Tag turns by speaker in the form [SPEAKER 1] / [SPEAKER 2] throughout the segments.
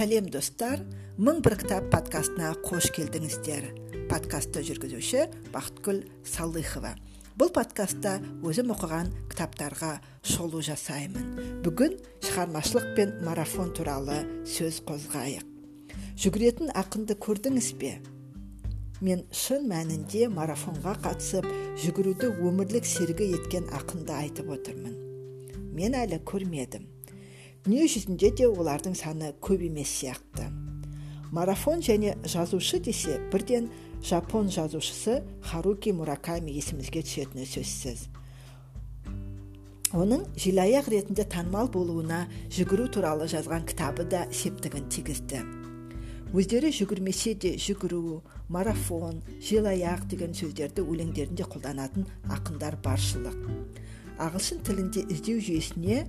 [SPEAKER 1] сәлем достар мың бір кітап подкастына қош келдіңіздер подкастты жүргізуші бақытгүл салыхова бұл подкастта өзім оқыған кітаптарға шолу жасаймын бүгін шығармашылық пен марафон туралы сөз қозғайық жүгіретін ақынды көрдіңіз бе мен шын мәнінде марафонға қатысып жүгіруді өмірлік серігі еткен ақынды айтып отырмын мен әлі көрмедім дүние жүзінде де олардың саны көп емес сияқты. Марафон және жазушы десе бірден жапон жазушысы харуки мураками есімізге түсетіні сөзсіз. Оның желаяқ ретінде танымал болуына жүгіру туралы жазған кітабы да септігін тигізді. Өздері жүгірмесе де жүгіру марафон желаяқ деген сөздерді өлеңдерінде қолданатын ақындар баршылық. Ағылшын тілінде іздеу жүйесіне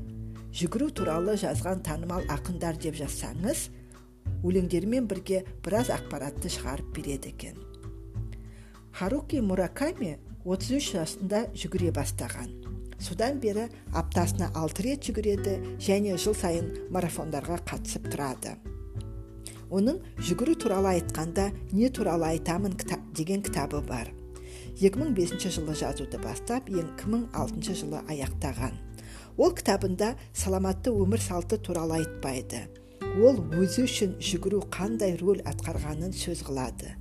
[SPEAKER 1] жүгіру туралы жазған танымал ақындар деп жазсаңыз өлеңдерімен бірге біраз ақпаратты шығарып береді екен. Харуки мураками 33 жасында жүгіре бастаған. Содан бері аптасына алты рет жүгіреді және жыл сайын марафондарға қатысып тұрады. Оның жүгіру туралы айтқанда не туралы айтамын деген кітабы бар. 2005 жылы жазуды бастап 2006 жылы аяқтаған. Ол кітабында саламатты өмір салты туралы айтпайды. Ол өзі үшін жүгіру қандай рөл атқарғанын сөз қылады.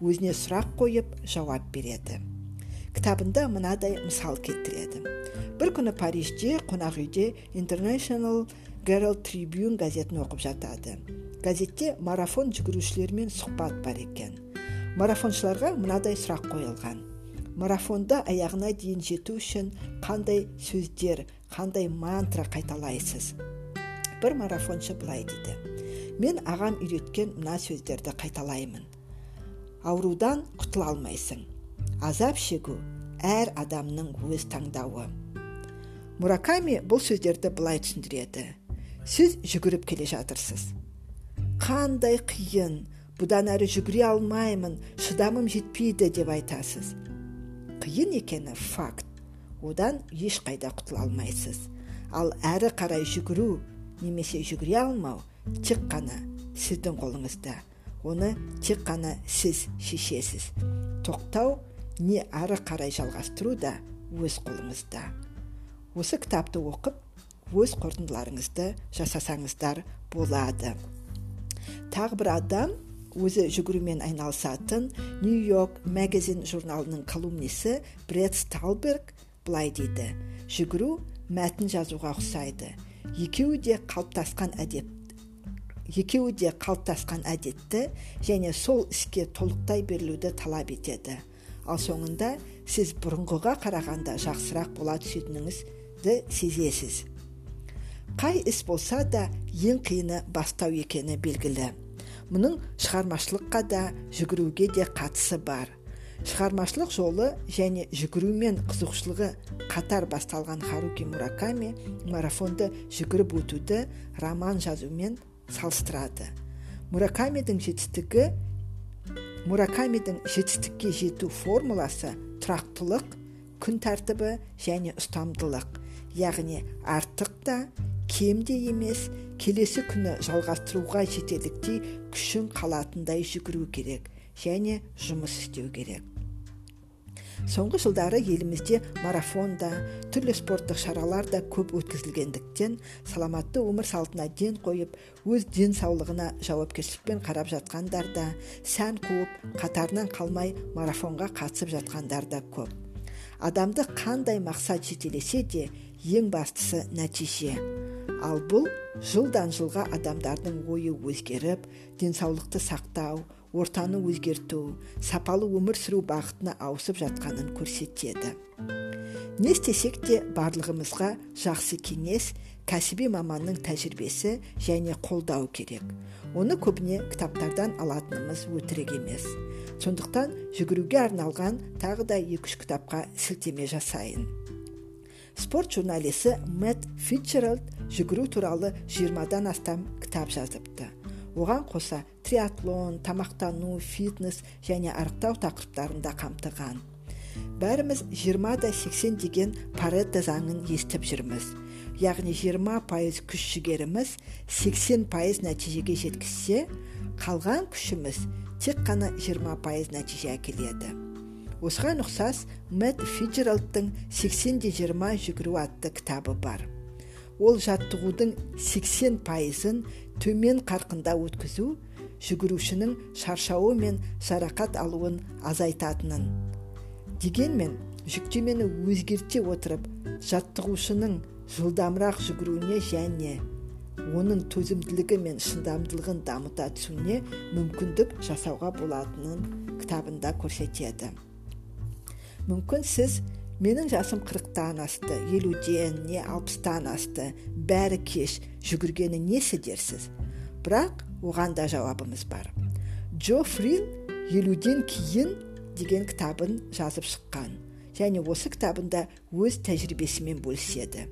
[SPEAKER 1] Өзіне сұрақ қойып жауап береді. Кітабында мынадай мысал келтіреді. Бір күні парижде қонақ үйде international herald tribune газетін оқып жатады. Газетте марафон жүгірушілермен сұхбат бар екен. Марафоншыларға мынадай сұрақ қойылған. Марафонда аяғына дейін жету үшін қандай сөздер қандай мантра қайталайсыз? Бір марафоншы былай дейді. Мен ағам үйреткен мына сөздерді қайталаймын. Аурудан құтыла алмайсың. Азап шегу әр адамның өз таңдауы мураками бұл сөздерді былай түсіндіреді. Сіз жүгіріп келе жатырсыз. Қандай қиын бұдан әрі жүгіре алмаймын шыдамым жетпейді деп айтасыз. Қиын екені факт. Одан ешқайда құтыла алмайсыз. Ал әрі қарай жүгіру немесе жүгіре алмау тек қана сіздің қолыңызда. Оны тек қана сіз шешесіз. Тоқтау не ары қарай жалғастыру да өз қолыңызда осы кітапты оқып өз қорытындыларыңызды жасасаңыздар болады. Тағы бір адам өзі жүгірумен айналысатын нью йорк магазин журналының колумнисі бред сталберг былай дейді. Жүгіру мәтін жазуға ұқсайды. Екеуі де қалыптасқан әдет екеуі де қалыптасқан әдетті және сол іске толықтай берілуді талап етеді. Ал соңында сіз бұрынғыға қарағанда жақсырақ бола түсетініңізді сезесіз. Қай іс болса да ең қиыны бастау екені белгілі. Мұның шығармашылыққа да жүгіруге де қатысы бар. Шығармашылық жолы және жүгірумен қызығушылығы қатар басталған харуки мураками марафонды жүгіріп өтуді роман жазумен салыстырады. Муракамидің жетістігі муракамидің жетістікке жету формуласы тұрақтылық күн тәртібі және ұстамдылық. Яғни артық та кем де емес келесі күні жалғастыруға жетерліктей күшің қалатындай жүгіру керек және жұмыс істеу керек. Соңғы жылдары елімізде марафон да түрлі спорттық шаралар да көп өткізілгендіктен саламатты өмір салтына ден қойып өз денсаулығына жауапкершілікпен қарап жатқандар да сән қуып қатарынан қалмай марафонға қатысып жатқандар да көп. Адамды қандай мақсат жетелесе де ең бастысы нәтиже. Ал бұл жылдан жылға адамдардың ойы өзгеріп денсаулықты сақтау ортаны өзгерту сапалы өмір сүру бағытына ауысып жатқанын көрсетеді. Не істесек те барлығымызға жақсы кеңес кәсіби маманның тәжірибесі және қолдау керек. Оны көбіне кітаптардан алатынымыз өтірік емес. Сондықтан жүгіруге арналған тағы да екі үш кітапқа сілтеме жасайын. Спорт журналисі мэтт фитчеральд жүгіру туралы жиырмадан астам кітап жазыпты оған қоса триатлон тамақтану фитнес және арықтау тақырыптарын да қамтыған бәріміз 20 да 80 деген паретто заңын естіп жүрміз яғни 20 пайыз күш жігеріміз 80 пайыз нәтижеге жеткізсе қалған күшіміз тек қана 20 пайыз нәтиже әкеледі осыған ұқсас мэтт фиджеральдтың 80 де 20 жүгіру атты кітабы бар. Ол жаттығудың 80 пайызын төмен қарқында өткізу жүгірушінің шаршауы мен жарақат алуын азайтатынын. Дегенмен жүктемені өзгерте отырып жаттығушының жылдамырақ жүгіруіне және оның төзімділігі мен шыдамдылығын дамыта түсуіне мүмкіндік жасауға болатынын кітабында көрсетеді. Мүмкін сіз менің жасым қырықтан асты елуден не алпыстан асты. Бәрі кеш жүгіргені несі дерсіз? Бірақ оған да жауабымыз бар. Джо фрил елуден кейін деген кітабын жазып шыққан. Және осы кітабында өз тәжірибесімен бөліседі.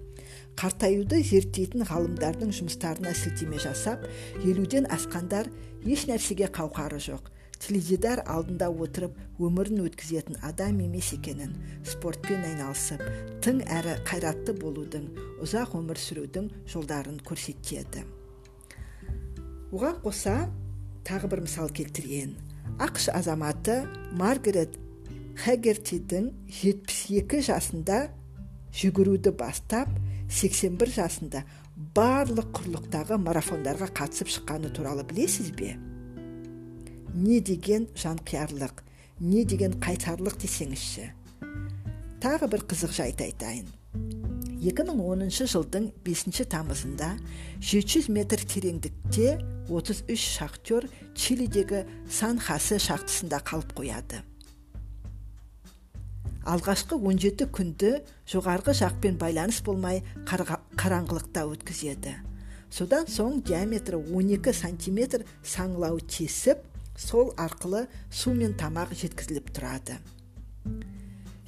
[SPEAKER 1] Қартаюды зерттейтін ғалымдардың жұмыстарына сілтеме жасап елуден асқандар еш нәрсеге қауқары жоқ. Теледидар алдында отырып өмірін өткізетін адам емес екенін спортпен айналысып тың әрі қайратты болудың ұзақ өмір сүрудің жолдарын көрсетеді. Оған қоса тағы бір мысал келтірейін. Ақш азаматы маргарет хэггертидің 72 жасында жүгіруді бастап 81 жасында барлық құрлықтағы марафондарға қатысып шыққаны туралы білесіз бе? Не деген жанқиярлық не деген қайсарлық десеңізші. Тағы бір қызық жайт айтайын. 2010 жылдың 5 тамызында 700 метр тереңдікте 33 шахтер чилидегі сан хасе шахтасында қалып қояды. Алғашқы 17 күнді жоғарғы жақпен байланыс болмай қараңғылықта өткізеді. Содан соң диаметрі 12 сантиметр саңылау тесіп сол арқылы су мен тамақ жеткізіліп тұрады.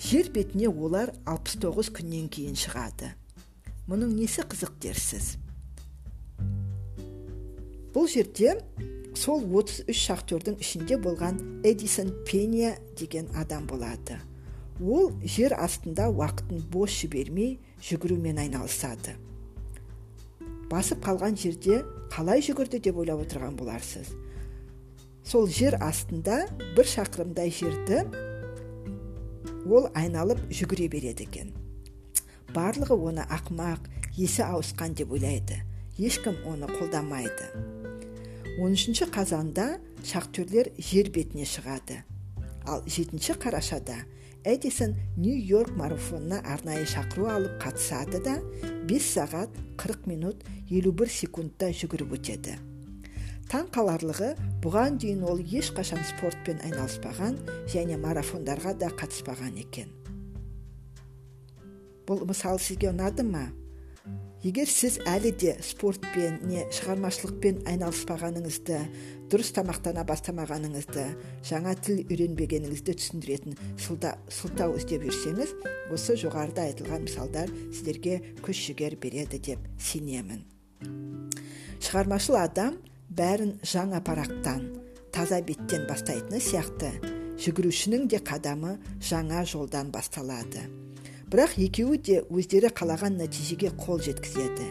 [SPEAKER 1] Жер бетіне олар 69 күннен кейін шығады. Мұның несі қызық дерсіз? Бұл жерде сол 33 шахтердің ішінде болған эдисон пения деген адам болады. Ол жер астында уақытын бос жібермей жүгірумен айналысады. Басып қалған жерде қалай жүгірді деп ойлап отырған боларсыз? Сол жер астында бір шақырымдай жерді ол айналып жүгіре береді екен. Барлығы оны ақмақ есі ауысқан деп ойлайды. Ешкім оны қолдамайды. 13 қазанда шахтерлер жер бетіне шығады. Ал 7 қарашада эдисон нью йорк марафонына арнайы шақыру алып қатысады да 5 сағат 40 минут 51 секундта жүгіріп өтеді. Таң қаларлығы бұған дейін ол ешқашан спортпен айналыспаған және марафондарға да қатыспаған екен. Бұл мысал сізге ұнады ма? Егер сіз әлі де спортпен не шығармашылықпен айналыспағаныңызды дұрыс тамақтана бастамағаныңызды жаңа тіл үйренбегеніңізді түсіндіретін сылтау іздеп жүрсеңіз осы жоғарыда айтылған мысалдар сіздерге күш жігер береді деп сенемін. Шығармашыл адам бәрін жаңа парақтан таза беттен бастайтыны сияқты жүгірушінің де қадамы жаңа жолдан басталады. Бірақ екеуі де өздері қалаған нәтижеге қол жеткізеді.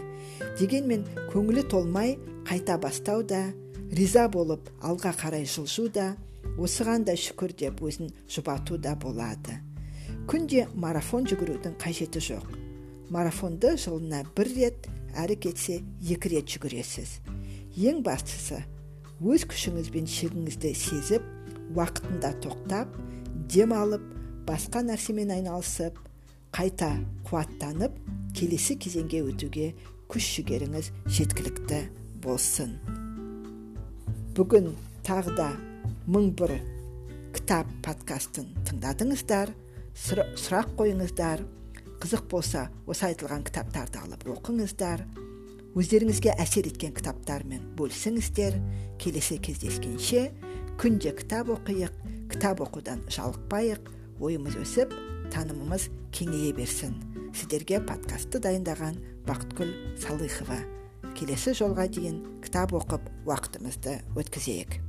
[SPEAKER 1] Дегенмен көңілі толмай қайта бастау да риза болып алға қарай жылжу да осыған да шүкір деп өзін жұбату да болады. Күнде марафон жүгірудің қажеті жоқ. Марафонды жылына бір рет әрі кетсе екі рет жүгіресіз. Ең бастысы өз күшіңіз бен шегіңізді сезіп уақытында тоқтап демалып басқа нәрсемен айналысып қайта қуаттанып келесі кезеңге өтуге күш жігеріңіз жеткілікті болсын. Бүгін тағы да мың бір кітап подкастын тыңдадыңыздар сұрақ қойыңыздар қызық болса осы айтылған кітаптарды алып оқыңыздар өздеріңізге әсер еткен кітаптармен бөлісіңіздер келесі кездескенше күнде кітап оқиық кітап оқудан жалықпайық ойымыз өсіп танымымыз кеңейе берсін сіздерге подкастты дайындаған бақытгүл салыхова келесі жолға дейін кітап оқып уақытымызды өткізейік